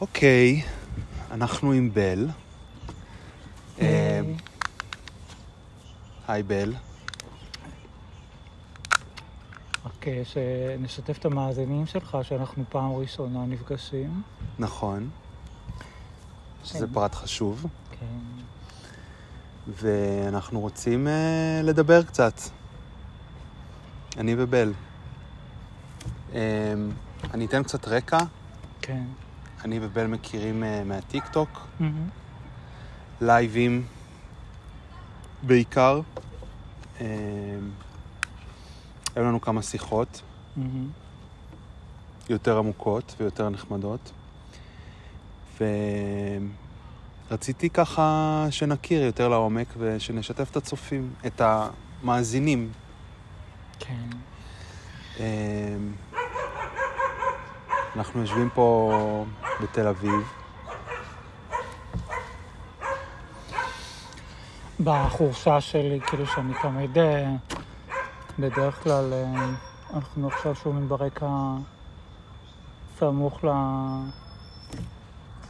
אוקיי, אנחנו עם בל. היי בל. רק אה, שנשתף את המאזינים שלך שאנחנו פעם ראשונה נפגשים. נכון. שזה כן. פרט חשוב. כן. ואנחנו רוצים אה, לדבר קצת. אני ובל. אה, אני אתן קצת רקע. כן. אני ובל מכירים אה, מהטיקטוק, מהמם. לייבים בעיקר. אה, היו לנו כמה שיחות מהמם. יותר עמוקות ויותר נחמדות. ורציתי ככה שנכיר יותר לעומק ושנשתף את הצופים, את המאזינים. כן. אה, אנחנו יושבים פה בתל אביב. בחורשה שלי, כאילו שאני תמיד, אה, בדרך כלל, אה, אנחנו עכשיו שומעים ברקע סמוך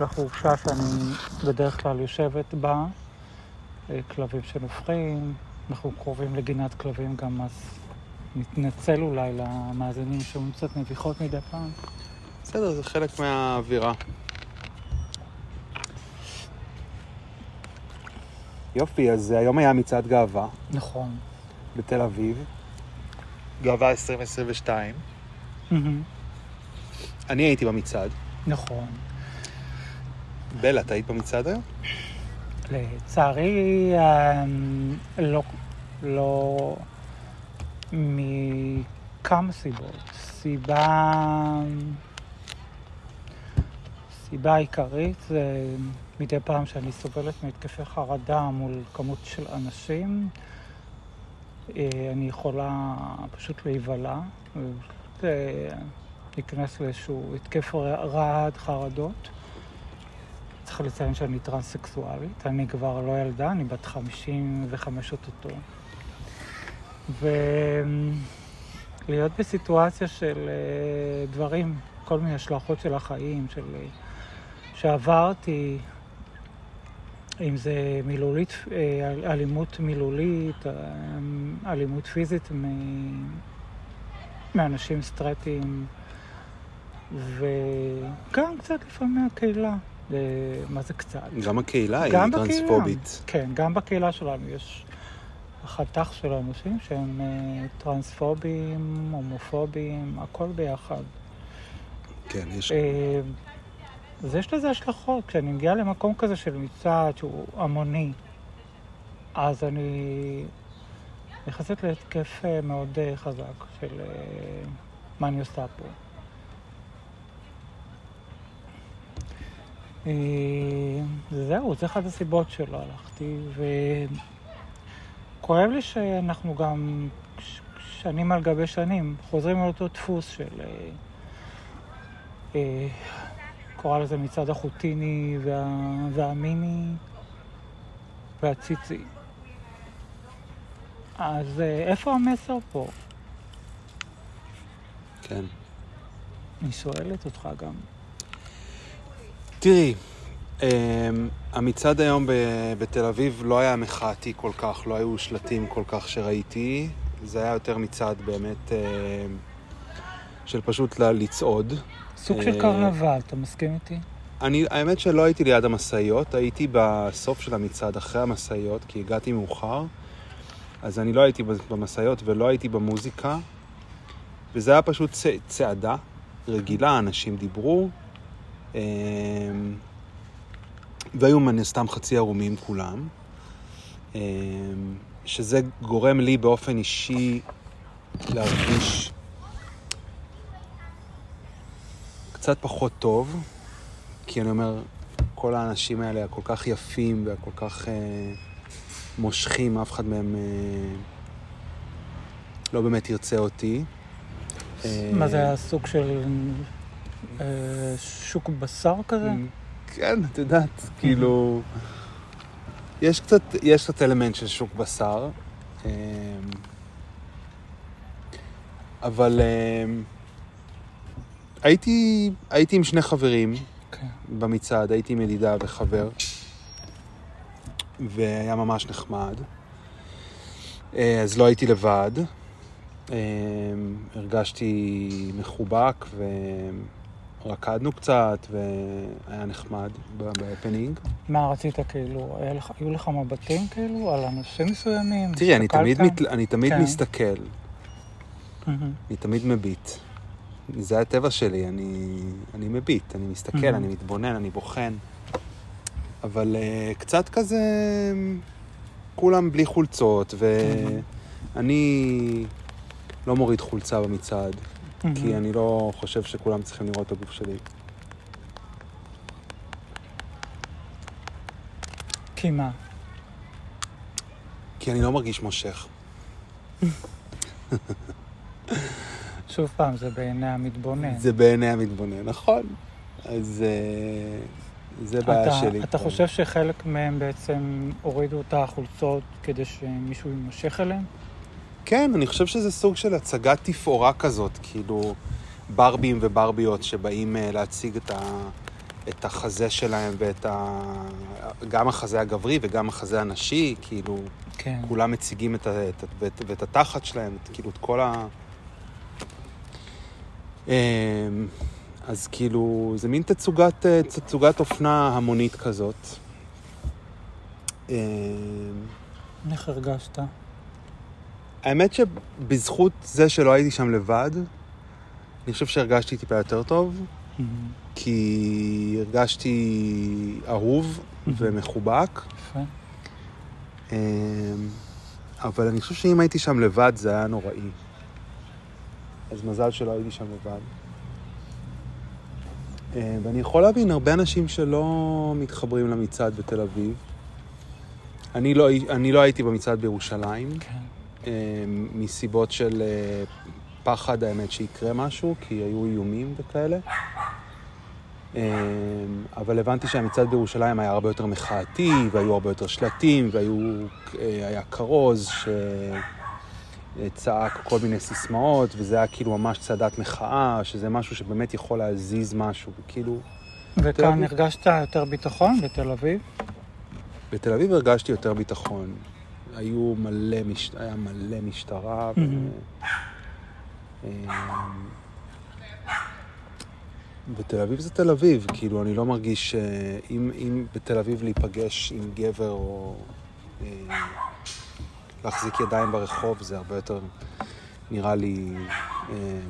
לחורשה שאני בדרך כלל יושבת בה, אה, כלבים שנובחים, אנחנו קרובים לגינת כלבים גם, אז נתנצל אולי למאזינים שומעים קצת נביחות מדי פעם. בסדר, זה חלק מהאווירה. יופי, אז היום היה מצעד גאווה נכון. בתל אביב. גאווה 2022. מהמם. אני הייתי במצעד. נכון. בלה, את היית במצעד היום? לצערי, אמ, לא, לא מכמה סיבות. סיבה, סיבה עיקרית זה מדי פעם שאני סובלת מהתקפי חרדה מול כמות של אנשים, אה, אני יכולה פשוט להיבלע, אה, להיכנס לאיזשהו התקף רעד, חרדות. צריך לציין שאני טרנס-סקסואלית, אני כבר לא ילדה, אני בת 55 אוטוטו. ולהיות בסיטואציה של אה, דברים, כל מיני השלכות של החיים, של... שעברתי, אם זה מילולית, אה, אלימות מילולית, אה, אלימות פיזית מ- מאנשים סטרטים, וגם קצת לפעמים מהקהילה. אה, מה זה קצת? גם הקהילה היא. טרנספובית. כן, גם בקהילה שלנו יש חתך של אנשים שהם טרנספובים, הומופובים, הכל ביחד. כן, יש... אז יש לזה השלכות. כשאני מגיעה למקום כזה של מצעד שהוא המוני, אז אני נכנסת להתקף אה, מאוד אה, חזק של אה, מה אני עושה פה. זהו, זה אחת הסיבות שלא הלכתי, וכואב לי שאנחנו גם שנים על גבי שנים חוזרים על אותו דפוס של... אה, אה, קורא לזה מצעד החוטיני וה, והמיני והציצי. אז אה, איפה המסר פה? כן. אני שואלת אותך גם. תראי, אמ, המצעד היום ב- בתל אביב לא היה מחאתי כל כך, לא היו שלטים כל כך שראיתי. זה היה יותר מצעד באמת אמ, של פשוט לצעוד. סוג אה, של קרנבל, אתה מסכים איתי? אני, האמת שלא הייתי ליד המשאיות, הייתי בסוף של המצעד אחרי המשאיות, כי הגעתי מאוחר. אז אני לא הייתי במשאיות ולא הייתי במוזיקה. וזה היה פשוט צ, צעדה רגילה, אנשים דיברו. אמ, והיו מן הסתם חצי ערומים כולם. אמ, שזה גורם לי באופן אישי להרגיש קצת פחות טוב, כי אני אומר, כל האנשים האלה הכל כך יפים והכל כך אה, מושכים, אף אחד מהם אה, לא באמת ירצה אותי. אה, מה זה היה סוג של אה, שוק בשר כזה? כן, את יודעת, כאילו... יש קצת, יש קצת אלמנט של שוק בשר, אמ, אבל אמ, הייתי, הייתי עם שני חברים, כן. במצעד, הייתי עם ידידה וחבר, והיה ממש נחמד. אה, אז לא הייתי לבד. אה, הרגשתי מחובק ורקדנו קצת והיה נחמד בהפנינג. מה רצית כאילו, לך, היו לך מבטים כאילו על אנשים מסוימים? תראי, אני? תמיד, מת, אני תמיד כן. מסתכל, מהמם. אני תמיד מביט. זה הטבע שלי, אני, אני מביט, אני מסתכל, Mhm. אני מתבונן, אני בוחן. אבל uh, קצת כזה, כולם בלי חולצות, ואני לא מוריד חולצה במצעד, כי מהמם. אני לא חושב שכולם צריכים לראות את הגוף שלי. כי מה? כי אני לא מרגיש מושך. שוב פעם, זה בעיני המתבונן. זה בעיני המתבונן, נכון. אז אה, זה בעיה אתה, שלי. אתה חושב שחלק מהם בעצם הורידו את החולצות כדי שמישהו יימשך אליהם? כן, אני חושב שזה סוג של הצגת תפאורה כזאת, כאילו ברבים וברביות שבאים אה, להציג את, ה, את החזה שלהם ואת ה... גם החזה הגברי וגם החזה הנשי, כאילו כן. כולם מציגים את ה, את, ה- ואת, ואת התחת שלהם, את, כאילו את כל ה... אמ, אז כאילו, זה מין תצוגת, אה, תצוגת אופנה המונית כזאת. אמ, איך הרגשת? האמת שבזכות זה שלא הייתי שם לבד, אני חושב שהרגשתי טיפה יותר טוב, מהמם. כי הרגשתי אהוב ומחובק, יפה. אמ, אבל אני חושב שאם הייתי שם לבד זה היה נוראי. אז מזל שלא הייתי שם לבד. אמ, ואני יכול להבין הרבה אנשים שלא מתחברים למצעד בתל אביב. אני לא, אני לא הייתי במצעד בירושלים. כן. אה, מסיבות של אה, פחד, האמת, שיקרה משהו, כי היו איומים וכאלה. אה, אבל הבנתי שהמצעד בירושלים היה הרבה יותר מחאתי, והיו הרבה יותר שלטים, והיה כרוז שצעק כל מיני סיסמאות, וזה היה כאילו ממש צעדת מחאה, שזה משהו שבאמת יכול להזיז משהו, וכאילו... וכאן. הרגשת יותר ביטחון בתל אביב? בתל אביב הרגשתי יותר ביטחון. היו מלא, מש... היה מלא משטרה, ו... אמ, בתל אביב זה תל אביב, כאילו, אני לא מרגיש שאם אם בתל אביב להיפגש עם גבר או אה, להחזיק ידיים ברחוב, זה הרבה יותר, נראה לי, אה,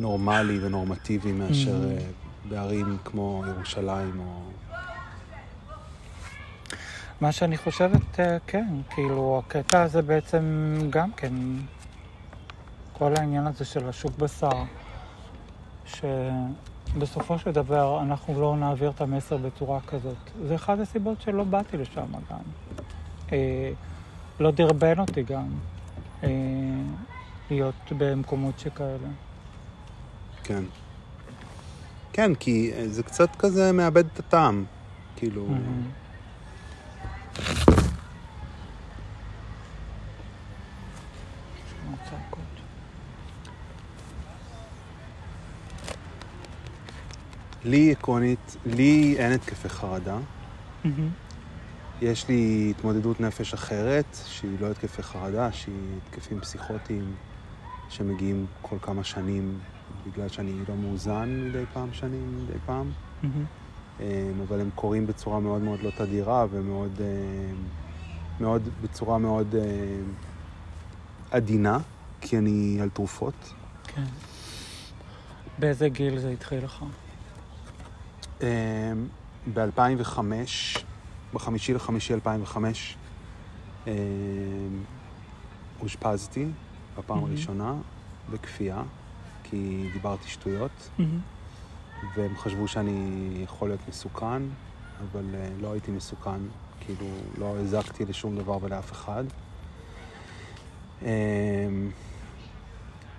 נורמלי ונורמטיבי מאשר Mhm. אה, בערים כמו ירושלים או... מה שאני חושבת, אה, כן, כאילו, הקטע הזה בעצם גם כן, כל העניין הזה של השוק בשר, שבסופו של דבר אנחנו לא נעביר את המסר בצורה כזאת. זה אחת הסיבות שלא באתי לשם גם. לא דרבן אותי גם אה, להיות במקומות שכאלה. כן. כן, כי אה, זה קצת כזה מאבד את הטעם. כאילו... צעקות. לי עקרונית, לי אין התקפי חרדה. מהמם. יש לי התמודדות נפש אחרת, שהיא לא התקפי חרדה, שהיא התקפים פסיכוטיים שמגיעים כל כמה שנים בגלל שאני לא מאוזן מדי פעם שנים, מדי פעם. אמ, אבל הם קורים בצורה מאוד מאוד לא תדירה ומאוד, אמ, מאוד, בצורה מאוד אמ, עדינה, כי אני על תרופות. כן. באיזה גיל זה התחיל לך? ב-2005, בחמישי לחמישי 2005, אמ, אושפזתי בפעם מהמם. הראשונה בכפייה, כי דיברתי שטויות, והם חשבו שאני יכול להיות מסוכן, אבל אה, לא הייתי מסוכן, כאילו לא הזקתי לשום דבר ולאף אחד. אמ,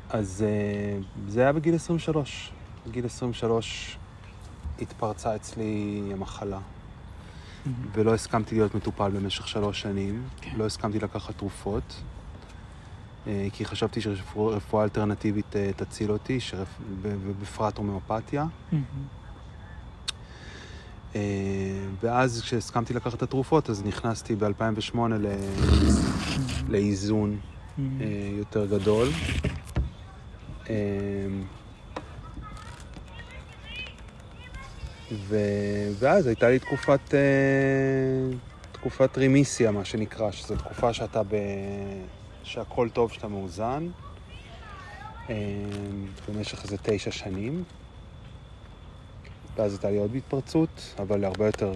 אז אה, זה היה בגיל 23. בגיל 23 התפרצה אצלי המחלה, ולא הסכמתי להיות מטופל במשך שלוש שנים. כן. לא הסכמתי לקחת תרופות, אה, כי חשבתי שרפואה אלטרנטיבית אה, תציל אותי, שרפ... ובפרט הומאופתיה. אה, ואז כשהסכמתי לקחת את התרופות, אז נכנסתי ב-2008 ל... לאיזון יותר גדול. ו... ואז הייתה לי תקופת, אה, תקופת רימיסיה, מה שנקרא, שזו תקופה שאתה ב... שהכל טוב, שאתה מאוזן, אה, במשך איזה תשע שנים. ואז הייתה לי עוד התפרצות, אבל הרבה יותר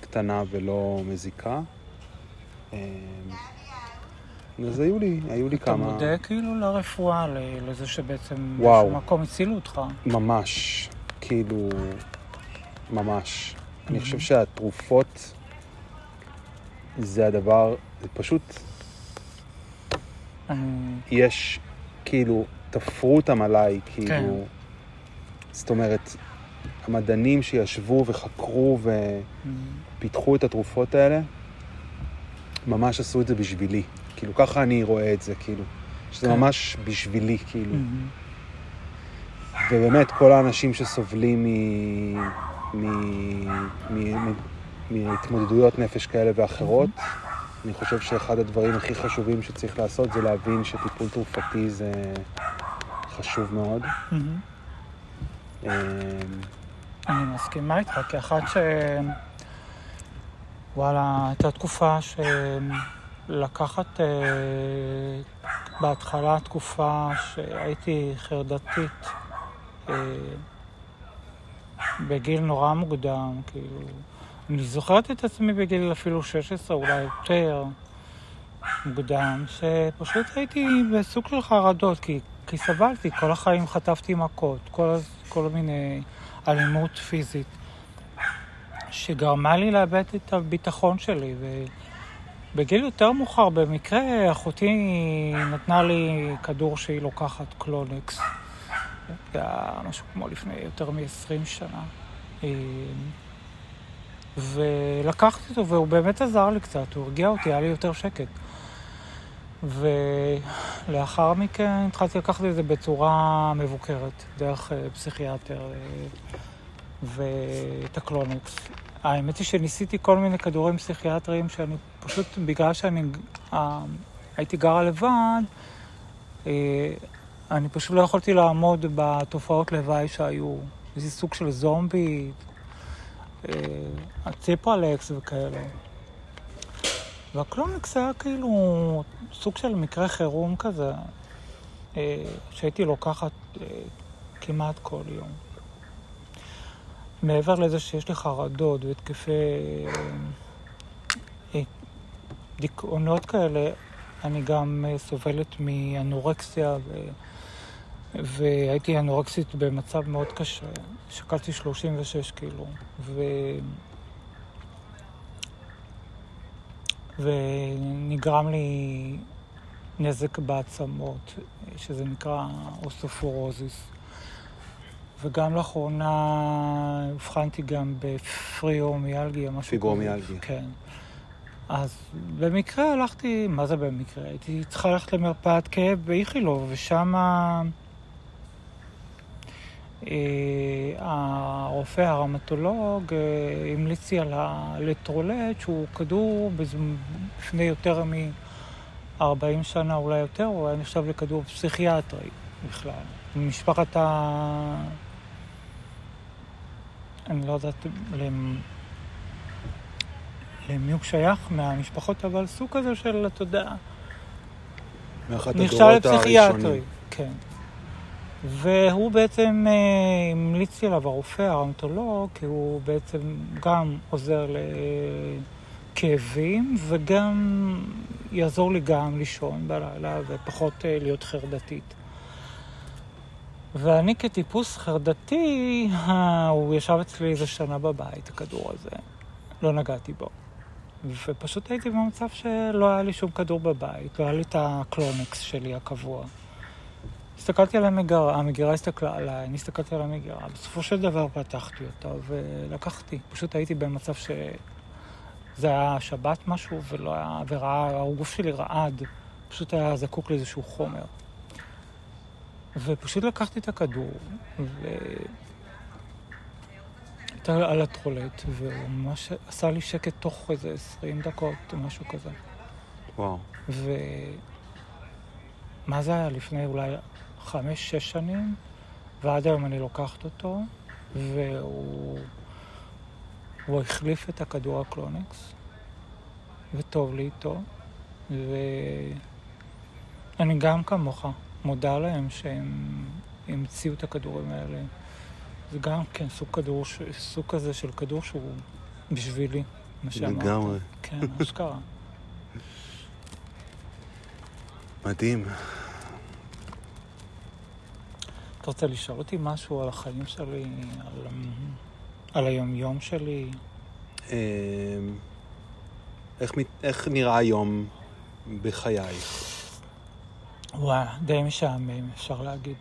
קטנה ולא מזיקה. אה, אז היו לי, היו לי אתה כמה... מודה כאילו לרפואה, לזה שבעצם וואו. באיזשהו מקום הצילו אותך. ממש, כאילו, ממש. אני. חושב שהתרופות זה הדבר, זה פשוט, אני... יש, כאילו, תפרו אותם עליי, כאילו, כן. זאת אומרת, המדענים שישבו וחקרו. ופיתחו את התרופות האלה, ממש עשו את זה בשבילי. כאילו, ככה אני רואה את זה, כאילו, שזה כן. ממש בשבילי, כאילו. ובאמת, כל האנשים שסובלים מ... מ... מ... מ... מהתמודדויות נפש כאלה ואחרות, אני חושב שאחד הדברים הכי חשובים שצריך לעשות זה להבין שטיפול תרופתי זה חשוב מאוד. אמ, אני מסכימה איתך, כאחת ש... וואלה, הייתה תקופה שלקחת אה, בהתחלה תקופה שהייתי חרדתית בגיל נורא מוקדם, כאילו, אני זוכרת את עצמי בגיל אפילו 16, אולי יותר מוקדם, שפשוט הייתי בסוג של חרדות, כי, כי סבלתי, כל החיים חטפתי מכות, כל, כל מיני אלימות פיזית, שגרמה לי לאבד את הביטחון שלי. ובגיל יותר מאוחר, במקרה, אחותי נתנה לי כדור שהיא לוקחת, קלונקס. זה היה משהו כמו לפני יותר מ-20 שנה. אה, ולקחתי אותו, והוא באמת עזר לי קצת, הוא הרגיע אותי, היה לי יותר שקט. ולאחר מכן התחלתי לקחת את זה בצורה מבוקרת, דרך אה, פסיכיאטר אה, ואת הקלונקס. האמת היא שניסיתי כל מיני כדורים פסיכיאטריים שאני פשוט, בגלל שאני אה, הייתי גרה לבד, אני פשוט לא יכולתי לעמוד בתופעות לוואי שהיו. איזה סוג של זומבי, אה, הציפרלקס וכאלה. והקלונקס היה כאילו סוג של מקרה חירום כזה, אה, שהייתי לוקחת אה, כמעט כל יום. מעבר לזה שיש לי חרדות והתקפי דיכאונות כאלה, אני גם סובלת מאנורקסיה ו... והייתי אנורקסית במצב מאוד קשה. שקלתי 36 קילו. ו... ונגרם לי נזק בעצמות, שזה נקרא אוסטופורוזיס. וגם לאחרונה הבחנתי גם בפריאומיאלגיה, משהו כזה. פיברומיאלגיה. כן. אז במקרה הלכתי, מה זה במקרה? הייתי צריכה ללכת למרפאת כאב באיכילוב, ושם אה, הרופא הראומטולוג אה, המליץ לי על הלטרולט, שהוא כדור לפני יותר מ-40 שנה, אולי יותר, הוא היה נחשב לכדור פסיכיאטרי בכלל. ממשפחת ה... אני לא יודעת למ... למי הוא שייך מהמשפחות, אבל סוג כזה של, אתה יודע, מאחת נחשב הדורות לפסיכיאטרי, הראשונים. כן. והוא בעצם אה, המליץ לי עליו, הרופא, הראומטולוג, כי הוא בעצם גם עוזר לכאבים וגם יעזור לי גם לישון בלילה ופחות אה, להיות חרדתית. ואני כטיפוס חרדתי, אה, הוא ישב אצלי איזה שנה בבית, הכדור הזה. לא נגעתי בו. ופשוט הייתי במצב שלא היה לי שום כדור בבית, לא היה לי את הקלונקס שלי הקבוע. הסתכלתי על המגירה, המגירה הסתכלה עליי, אני הסתכלתי על המגירה. בסופו של דבר פתחתי אותה ולקחתי. פשוט הייתי במצב ש... זה היה שבת משהו, ולא היה... וראה... הגוף שלי רעד. פשוט היה זקוק לאיזשהו חומר. ופשוט לקחתי את הכדור, עמדתי על הטרולט, והוא ממש עשה לי שקט תוך איזה 20 דקות או משהו כזה. וואו. ומה זה היה לפני אולי חמש, שש שנים, ועד היום אני לוקחת אותו, והוא הוא החליף את הכדור הקלונקס, וטוב לי איתו, ואני גם כמוך מודה להם שהם המציאו את הכדורים האלה. זה גם כן סוג כדור, סוג כזה של כדור שהוא בשבילי, מה שאמרת. לגמרי. כן, אשכרה. מדהים. אתה רוצה לשאול אותי משהו על החיים שלי, על, על היומיום שלי? אמ, איך, איך נראה היום בחייך? וואי, די משעמם, אפשר להגיד.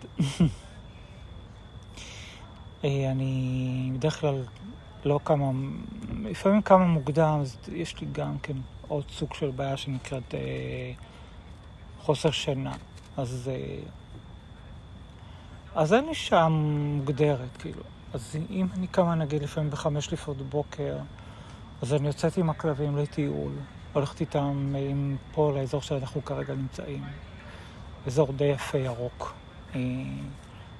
אה, אני בדרך כלל לא כמה, לפעמים כמה מוקדם, אז יש לי גם כן עוד סוג של בעיה שנקראת אה, חוסר שינה. אז, אה, אז אין לי שעה מוגדרת, כאילו. אז אם אני קמה נגיד לפעמים בחמש לפנות בוקר, אז אני יוצאת עם הכלבים לטיול, הולכת איתם אה, עם פה לאזור שאנחנו כרגע נמצאים. אזור די יפה ירוק. אה,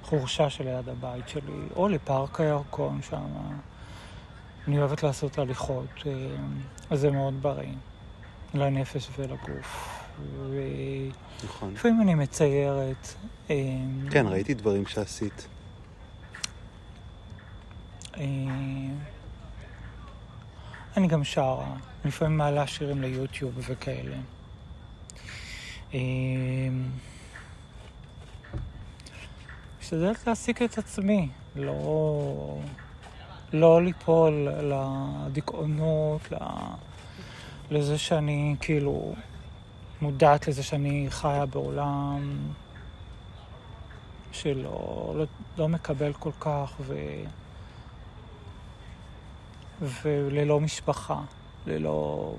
חורשה שליד הבית שלי, או לפארק הירקון שם. אני אוהבת לעשות הליכות, אה, אז זה מאוד בריא, לנפש ולגוף. נכון. אני מציירת. אה, כן, ראיתי דברים שעשית. אה, אני גם שרה, לפעמים מעלה שירים ליוטיוב וכאלה. אה, משתדלת להעסיק את עצמי, לא, לא ליפול לדיכאונות, לזה שאני כאילו מודעת לזה שאני חיה בעולם שלא לא, לא מקבל כל כך ו... וללא משפחה, ללא...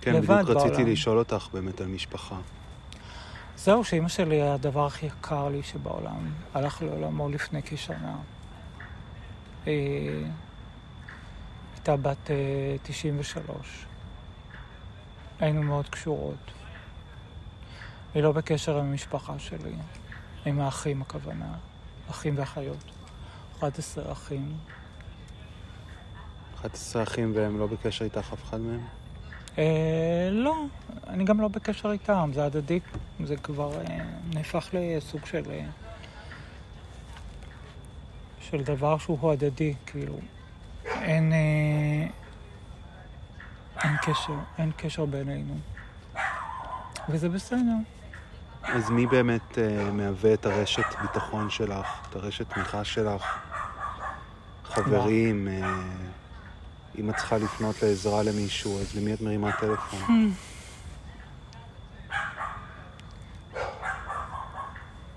כן, לבד בדיוק רציתי בעולם. לשאול אותך באמת על משפחה. זהו, שאימא שלי, הדבר הכי יקר לי שבעולם, הלך לעולמו לפני כשנה. אה, הייתה בת אה, 93. היינו מאוד קשורות. היא לא בקשר עם המשפחה שלי, עם האחים הכוונה, אחים ואחיות. 11 אחים. 11 אחים והם לא בקשר איתך אף אחד מהם? אה, לא, אני גם לא בקשר איתם, זה הדדי, זה כבר אה, נהפך לסוג של... אה, של דבר שהוא הדדי, כאילו. אין... אה, אין קשר, אין קשר בינינו. וזה בסדר. אז מי באמת אה, מהווה את הרשת ביטחון שלך, את הרשת תמיכה שלך? חברים, אה, אם את צריכה לפנות לעזרה למישהו, אז למי את מרימה טלפון?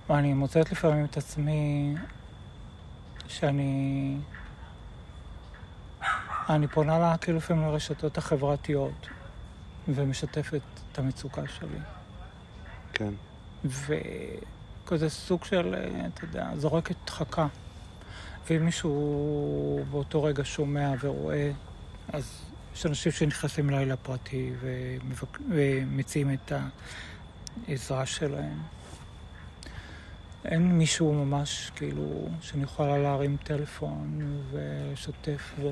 אני מוצאת לפעמים את עצמי שאני... אני פונה לה כאילו לפעמים לרשתות החברתיות ומשתפת את המצוקה שלי. כן. וכזה סוג של, אתה יודע, זורקת חכה. ואם מישהו באותו רגע שומע ורואה, אז יש אנשים שנכנסים אליי לפרטי ומבק... ומציעים את העזרה שלהם. אין מישהו ממש, כאילו, שאני יכולה להרים טלפון ולשתף ו...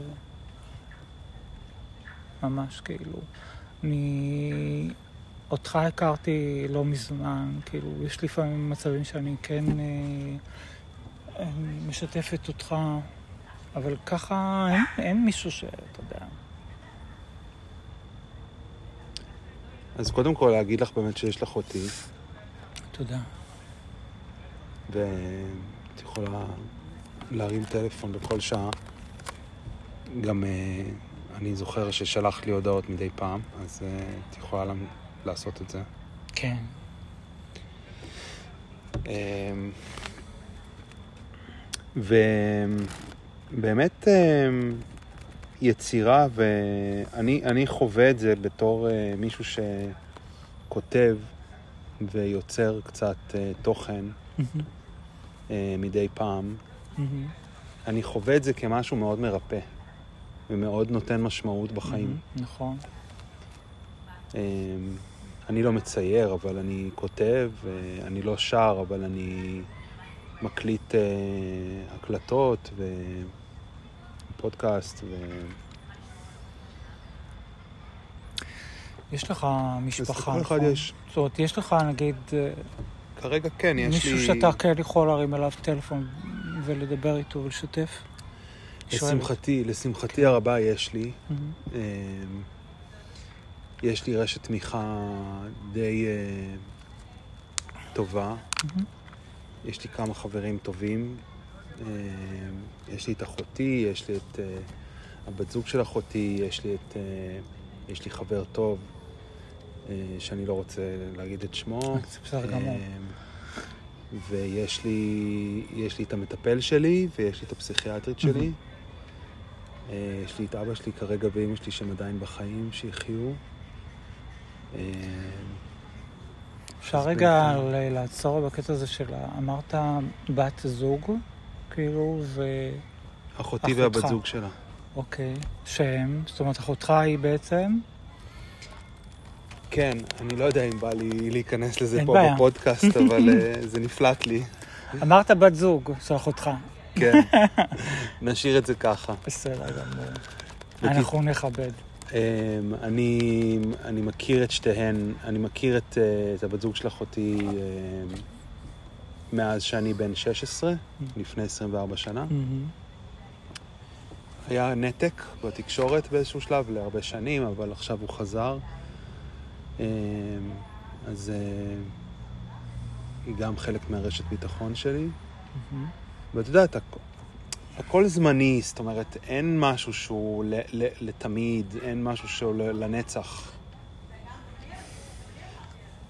ממש כאילו. אני... אותך הכרתי לא מזמן, כאילו, יש לפעמים מצבים שאני כן אה, משתפת אותך, אבל ככה אין, אין מישהו שאתה יודע. אז קודם כל להגיד לך באמת שיש לך אותי, תודה. ואת יכולה להרים טלפון בכל שעה. גם אה, אני זוכר ששלחת לי הודעות מדי פעם, אז אה, את יכולה לעשות את זה. כן. אמ, ובאמת אמ, יצירה, ואני אני חווה את זה בתור אה, מישהו שכותב ויוצר קצת אה, תוכן מדי פעם. אני חווה את זה כמשהו מאוד מרפא, ומאוד נותן משמעות בחיים. נכון. אמ, אני לא מצייר, אבל אני כותב, אה, אני לא שר, אבל אני מקליט אה, הקלטות ופודקאסט. ו... יש לך משפחה, נכון? יש. זאת אומרת, יש לך, נגיד, אה, כרגע כן, יש מישהו לי... שאתה כן יכול להרים אליו טלפון ולדבר איתו ולשתף? לשמחתי, לשמחתי הרבה יש לי. מהמם. אמ, יש לי רשת תמיכה די אה, טובה. מהמם. יש לי כמה חברים טובים. אמ, יש לי את אחותי, יש לי את אה, הבת זוג של אחותי, יש לי את... אה, יש לי חבר טוב, שאני לא רוצה להגיד את שמו. זה בסדר גמור. אמ, ויש לי, יש לי את המטפל שלי, ויש לי את הפסיכיאטרית שלי. אה, יש לי את אבא שלי כרגע ואמא שלי שהם עדיין בחיים, שיחיו. אה, אפשר רגע לעצור בקטע הזה של... אמרת בת זוג, כאילו, ו... אחותי. והבת זוג שלה. אוקיי. שהם, זאת אומרת, אחותך היא בעצם... כן, אני לא יודע אם בא לי להיכנס לזה פה בעיה. בפודקאסט, אבל אה, זה נפלט לי. אמרת בת זוג של אחותך. כן, נשאיר את זה ככה. בסדר גמור. אנחנו נכבד. אמ, אני, אני מכיר את שתיהן, אני מכיר את, אה, את הבת זוג של אחותי אמ, מאז שאני בן 16, לפני 24 שנה. מהמם. היה נתק בתקשורת באיזשהו שלב להרבה שנים, אבל עכשיו הוא חזר. אמ, אז אה, היא גם חלק מהרשת ביטחון שלי. מהמם. ואת יודעת, הכ- הכל זמני, זאת אומרת, אין משהו שהוא ל- ל- לתמיד, אין משהו שהוא ל- לנצח.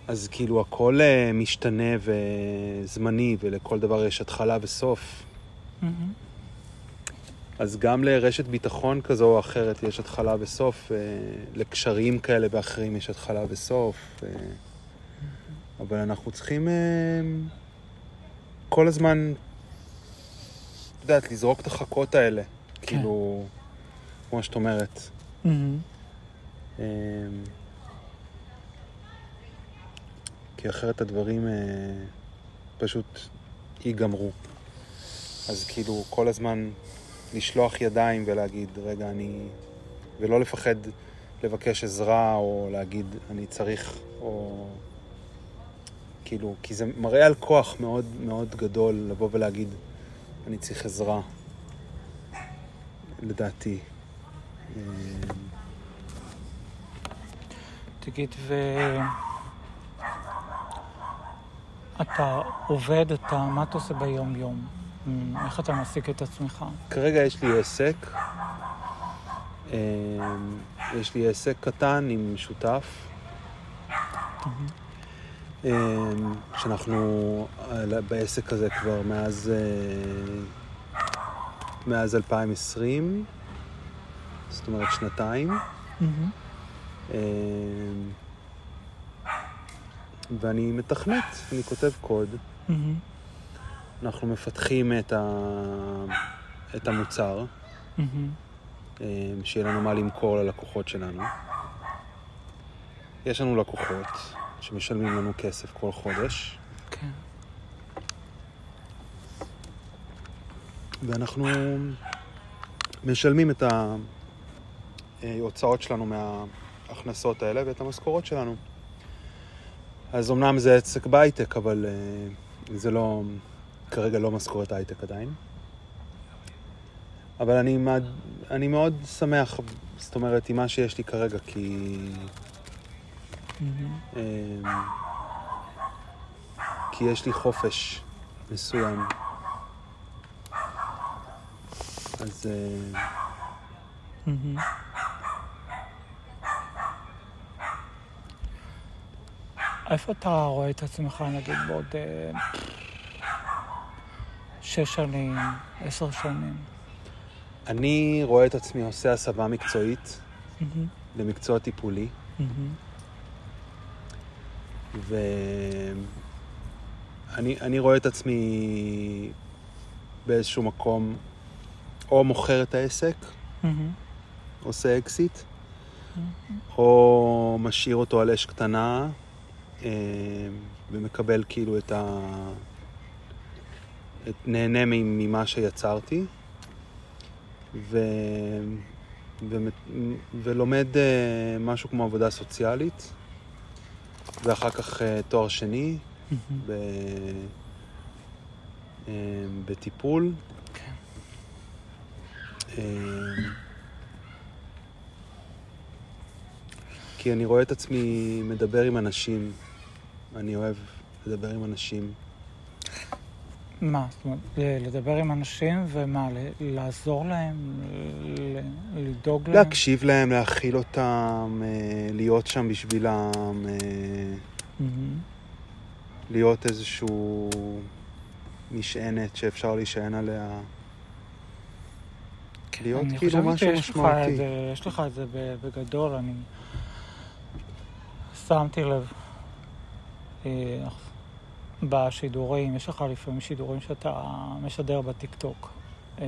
אז כאילו הכל אה, משתנה וזמני, ולכל דבר יש התחלה וסוף. מהמם. אז גם לרשת ביטחון כזו או אחרת יש התחלה וסוף, אה, לקשרים כאלה ואחרים יש התחלה וסוף. אה, אבל אנחנו צריכים כל הזמן, יודעת, לזרוק את החכות האלה. כאילו, כמו שאת אומרת. מהמם. אה, כי אחרת הדברים אה, פשוט ייגמרו. אז כאילו, כל הזמן לשלוח ידיים ולהגיד, רגע, אני... ולא לפחד לבקש עזרה, או להגיד, אני צריך, או... כאילו, כי זה מראה על כוח מאוד מאוד גדול לבוא ולהגיד, אני צריך עזרה, לדעתי. תגיד, ו... אתה עובד, אתה, מה אתה עושה ביום-יום? אמ, איך אתה מעסיק את עצמך? כרגע יש לי עסק. אה, יש לי עסק קטן עם שותף. שאנחנו על- בעסק הזה כבר מאז, אה, מאז 2020, זאת אומרת שנתיים. מהמם. אה, ואני מתכנת, אני כותב קוד. מהמם. אנחנו מפתחים את, ה... את המוצר. אה, שיהיה לנו מה למכור ללקוחות שלנו. יש לנו לקוחות שמשלמים לנו כסף כל חודש, כן. ואנחנו משלמים את ההוצאות שלנו מההכנסות האלה ואת המשכורות שלנו. אז אמנם זה עסק בהייטק, אבל אה, זה לא, כרגע לא משכורת הייטק עדיין. אבל אני, מעד- אני מאוד שמח, זאת אומרת, עם מה שיש לי כרגע, כי... אמ, כי יש לי חופש מסוים. אז אה. איפה אתה רואה את עצמך, נגיד, בעוד אה, שש שנים, עשר שנים? אני רואה את עצמי עושה הסבה מקצועית מהמם. למקצוע טיפולי, מהמם. ואני אני רואה את עצמי באיזשהו מקום או מוכר את העסק, מהמם. עושה אקזיט, או משאיר אותו על אש קטנה אה, ומקבל כאילו את ה... את, נהנה ממה שיצרתי ו... ו... ולומד אה, משהו כמו עבודה סוציאלית ואחר כך אה, תואר שני. ב... אה, בטיפול. כן. אה, כי אני רואה את עצמי מדבר עם אנשים. אני אוהב לדבר עם אנשים. מה, זאת אומרת, לדבר עם אנשים ומה, לעזור להם, לדאוג להם? להקשיב להם, להכיל אותם, אה, להיות שם בשבילם, אה. להיות איזשהו משענת שאפשר להישען עליה. להיות אני כאילו משהו משמעותי. יש לך את זה בגדול, אני שמתי לב אה, בשידורים, יש לך לפעמים שידורים שאתה משדר בטיקטוק אה,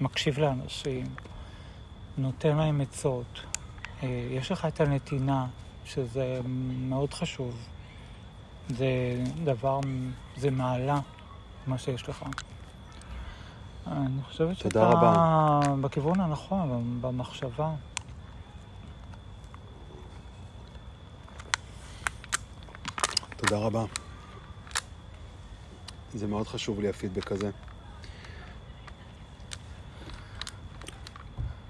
ומקשיב לאנשים, נותן להם עצות, אה, יש לך את הנתינה, שזה מאוד חשוב. זה דבר, זה מעלה, מה שיש לך. אני חושבת שאתה רבה. בכיוון הנכון, במחשבה. תודה רבה. זה מאוד חשוב לי הפידבק הזה.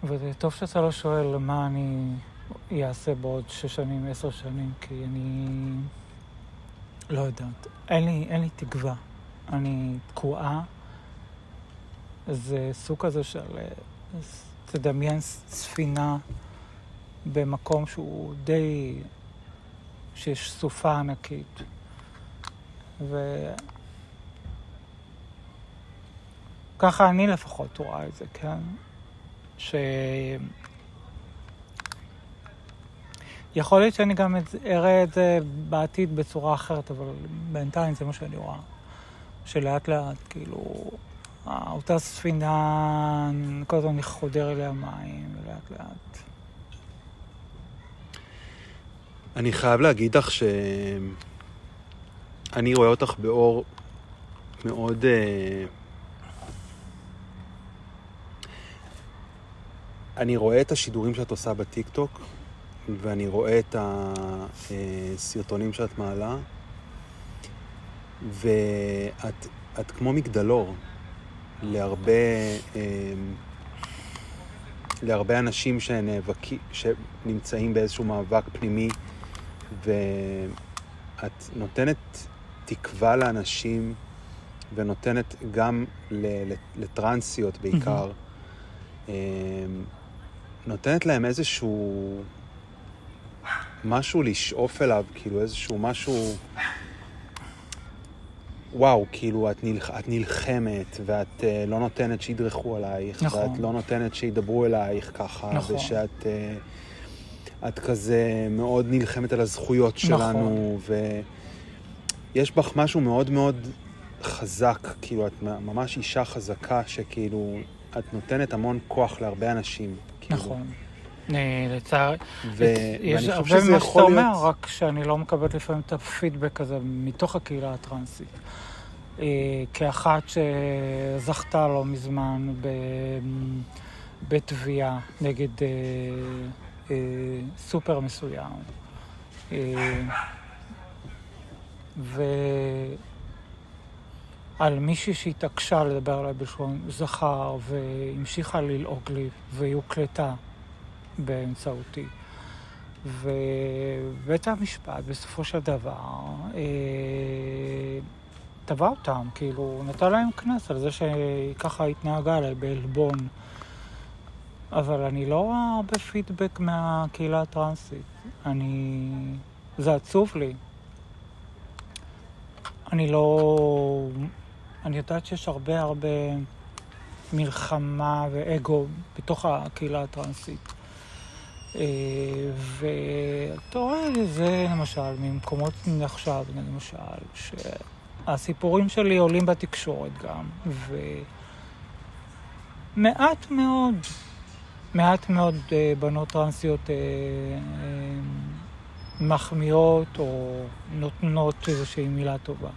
וזה טוב שאתה לא שואל מה אני אעשה בעוד שש שנים, עשר שנים, כי אני לא יודעת. אין לי, אין לי תקווה. אני תקועה. זה סוג כזה של... אה, תדמיין ספינה במקום שהוא די... שיש סופה ענקית. ו... ככה אני לפחות רואה את זה, כן? ש... יכול להיות שאני גם אראה את זה בעתיד בצורה אחרת, אבל בינתיים זה מה שאני רואה. שלאט לאט, כאילו, אותה ספינה, כל הזמן חודר אליה מים, לאט לאט. אני חייב להגיד לך שאני רואה אותך באור מאוד... אה, אני רואה את השידורים שאת עושה בטיקטוק, ואני רואה את הסרטונים שאת מעלה, ואת את כמו מגדלור להרבה, אה, להרבה אנשים שנאבקים, שנמצאים באיזשהו מאבק פנימי, ואת נותנת תקווה לאנשים, ונותנת גם לטרנסיות בעיקר, אה, נותנת להם איזשהו משהו לשאוף אליו, כאילו איזשהו משהו... וואו, כאילו, את, נלח... את נלחמת, ואת uh, לא נותנת שידרכו עלייך, נכון. ואת לא נותנת שידברו אלייך ככה, נכון. ושאת uh, את כזה מאוד נלחמת על הזכויות שלנו, ויש בך משהו מאוד מאוד חזק, כאילו, את ממש אישה חזקה, שכאילו, את נותנת המון כוח להרבה אנשים. כאילו. נכון. אה, לצערי, ו... יש הרבה ממה שאתה אומר, להיות... רק שאני לא מקבלת לפעמים את הפידבק הזה מתוך הקהילה הטרנסית. אה, כאחת שזכתה לא מזמן ב... בתביעה נגד אה, סופר מסוים. אה, ועל מישהי שהתעקשה לדבר עליי בלשון זכר והמשיכה ללעוג לי והיא הוקלטה באמצעותי. ובית המשפט בסופו של דבר אה, תבע אותם, כאילו, נתן להם קנס על זה שהיא ככה התנהגה עליי בעלבון. אבל אני לא רואה הרבה פידבק מהקהילה הטרנסית. אני... זה עצוב לי. אני לא... אני יודעת שיש הרבה הרבה מלחמה ואגו בתוך הקהילה הטרנסית. אה, ואתה רואה זה למשל ממקומות עכשיו, למשל, שהסיפורים שלי עולים בתקשורת גם, מעט מאוד, מעט מאוד אה, בנות טרנסיות אה, אה, מחמיאות או נותנות איזושהי מילה טובה.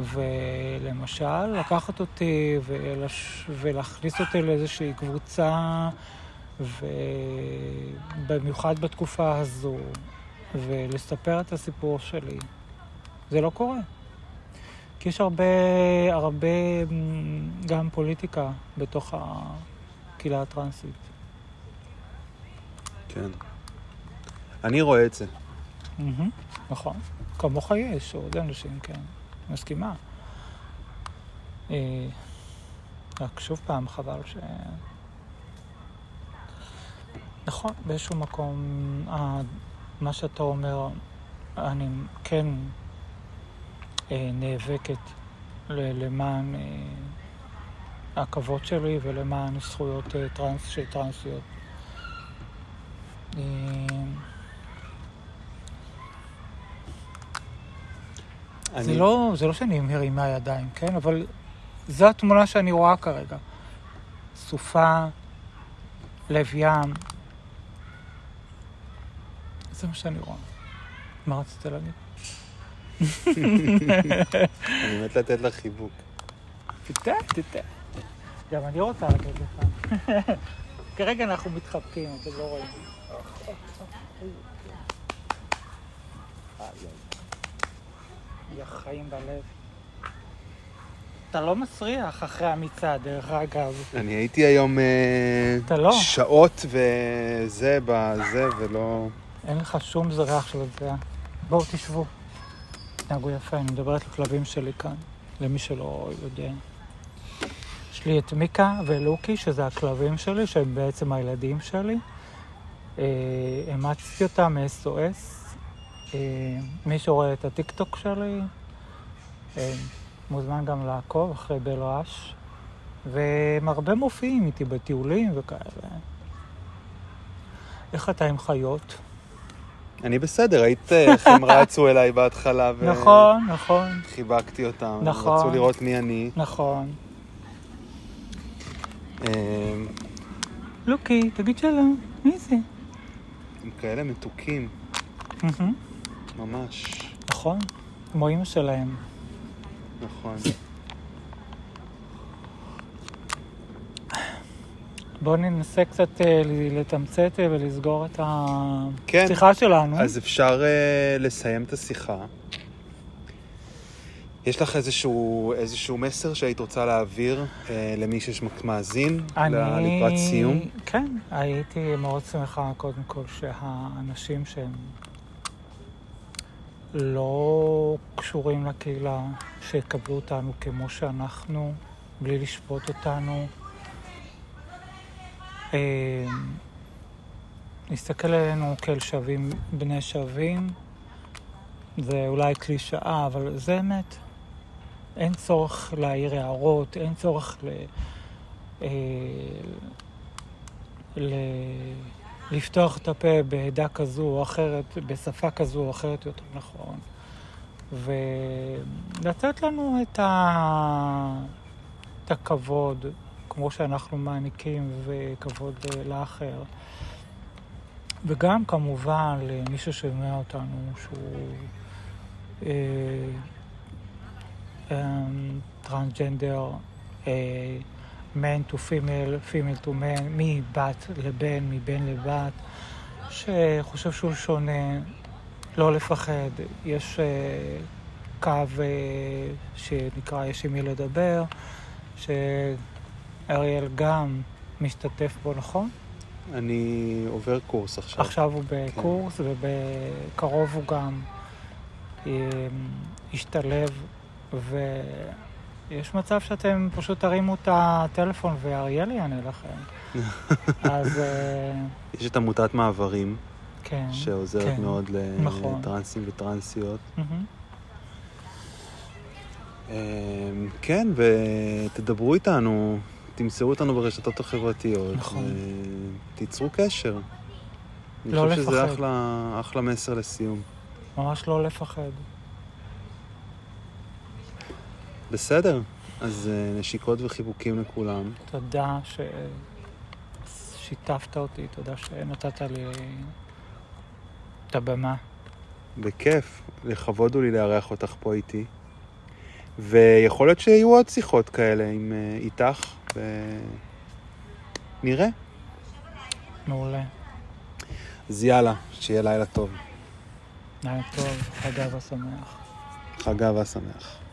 ולמשל, לקחת אותי ולש... ולהכניס אותי לאיזושהי קבוצה, ובמיוחד בתקופה הזו, ולספר את הסיפור שלי, זה לא קורה. כי יש הרבה, הרבה גם פוליטיקה בתוך הקהילה הטרנסית. כן. אני רואה את זה. נכון. כמוך יש עוד אנשים, כן. מסכימה. אה, רק שוב פעם, חבל ש... נכון, באיזשהו מקום, מה שאתה אומר, אני כן אה, נאבקת למען אה, הכבוד שלי ולמען זכויות טרנס של טרנסיות. אני... זה, לא, זה לא שאני מרימה ידיים, כן? אבל זו התמונה שאני רואה כרגע. סופה, לב ים. זה מה שאני רואה. מה רצית להגיד? אני מת לתת לך חיבוק. תיתן, תיתן. גם אני רוצה לתת לך. כרגע אנחנו מתחבקים, אתם לא רואים. יא חיים בלב. אתה לא מסריח אחרי המצעד, דרך אגב. אני הייתי היום לא. שעות וזה בזה ולא... אין לך שום זרח של זה. בואו תשבו. תנהגו יפה, אני מדברת לכלבים שלי כאן, למי שלא יודע. יש לי את מיקה ולוקי, שזה הכלבים שלי, שהם בעצם הילדים שלי. אימצתי אותם מ-SOS. מי שרואה את הטיקטוק שלי, מוזמן גם לעקוב אחרי בלואש. והם הרבה מופיעים איתי בטיולים וכאלה. איך אתה עם חיות? אני בסדר, ראית איך הם רצו אליי בהתחלה. ו... נכון, נכון. חיבקתי אותם. נכון. רצו לראות מי אני. נכון. לוקי, תגיד שלום. מי זה? הם כאלה מתוקים. ממש. נכון, כמו אימא שלהם. נכון. בואו ננסה קצת אה, לתמצת אה, ולסגור את כן. השיחה שלנו. אז אפשר uh, לסיים את השיחה. יש לך איזשהו, איזשהו מסר שהיית רוצה להעביר אה, למי שמאזין אני... לקראת סיום? כן, הייתי מאוד שמחה קודם כל שהאנשים שהם לא קשורים לקהילה, שיקבלו אותנו כמו שאנחנו, בלי לשפוט אותנו. להסתכל עלינו כאל שווים, בני שווים, זה אולי קלישאה, אבל זה אמת. אין צורך להעיר הערות, אין צורך ל... אה, ל... לפתוח את הפה בעדה כזו או אחרת, בשפה כזו או אחרת יותר נכון, ולתת לנו את, ה... את הכבוד, כמו שאנחנו מעניקים, וכבוד לאחר. וגם כמובן למי ששומע אותנו, שהוא אה, טרנסג'נדר, אה, man to female, female to man, מבת לבן, מבן לבת, שחושב שהוא שונה, לא לפחד. יש uh, קו uh, שנקרא יש עם מי לדבר, שאריאל גם משתתף בו, נכון? אני עובר קורס עכשיו. עכשיו הוא בקורס, כן. ובקרוב הוא גם um, ישתלב, ו... יש מצב שאתם פשוט תרימו את הטלפון ואריאל יענה לכם. אז... אה, יש את עמותת מעברים, כן, שעוזרת כן, מאוד נכון. לטרנסים וטרנסיות. מהמם. אמ, כן, ותדברו איתנו, תמסרו אותנו ברשתות החברתיות. נכון. תיצרו קשר. לא אני חושב שזה לפחד. אחלה, אחלה מסר לסיום. ממש לא לפחד. בסדר, אז אה, נשיקות וחיבוקים לכולם. תודה ששיתפת אותי, תודה שנתת לי את הבמה. בכיף, לכבוד הוא לי לארח אותך פה איתי. ויכול להיות שיהיו עוד שיחות כאלה עם, אה, איתך, ונראה. מעולה. אז יאללה, שיהיה לילה טוב. לילה טוב, חג אהבה שמח. חג אהבה שמח.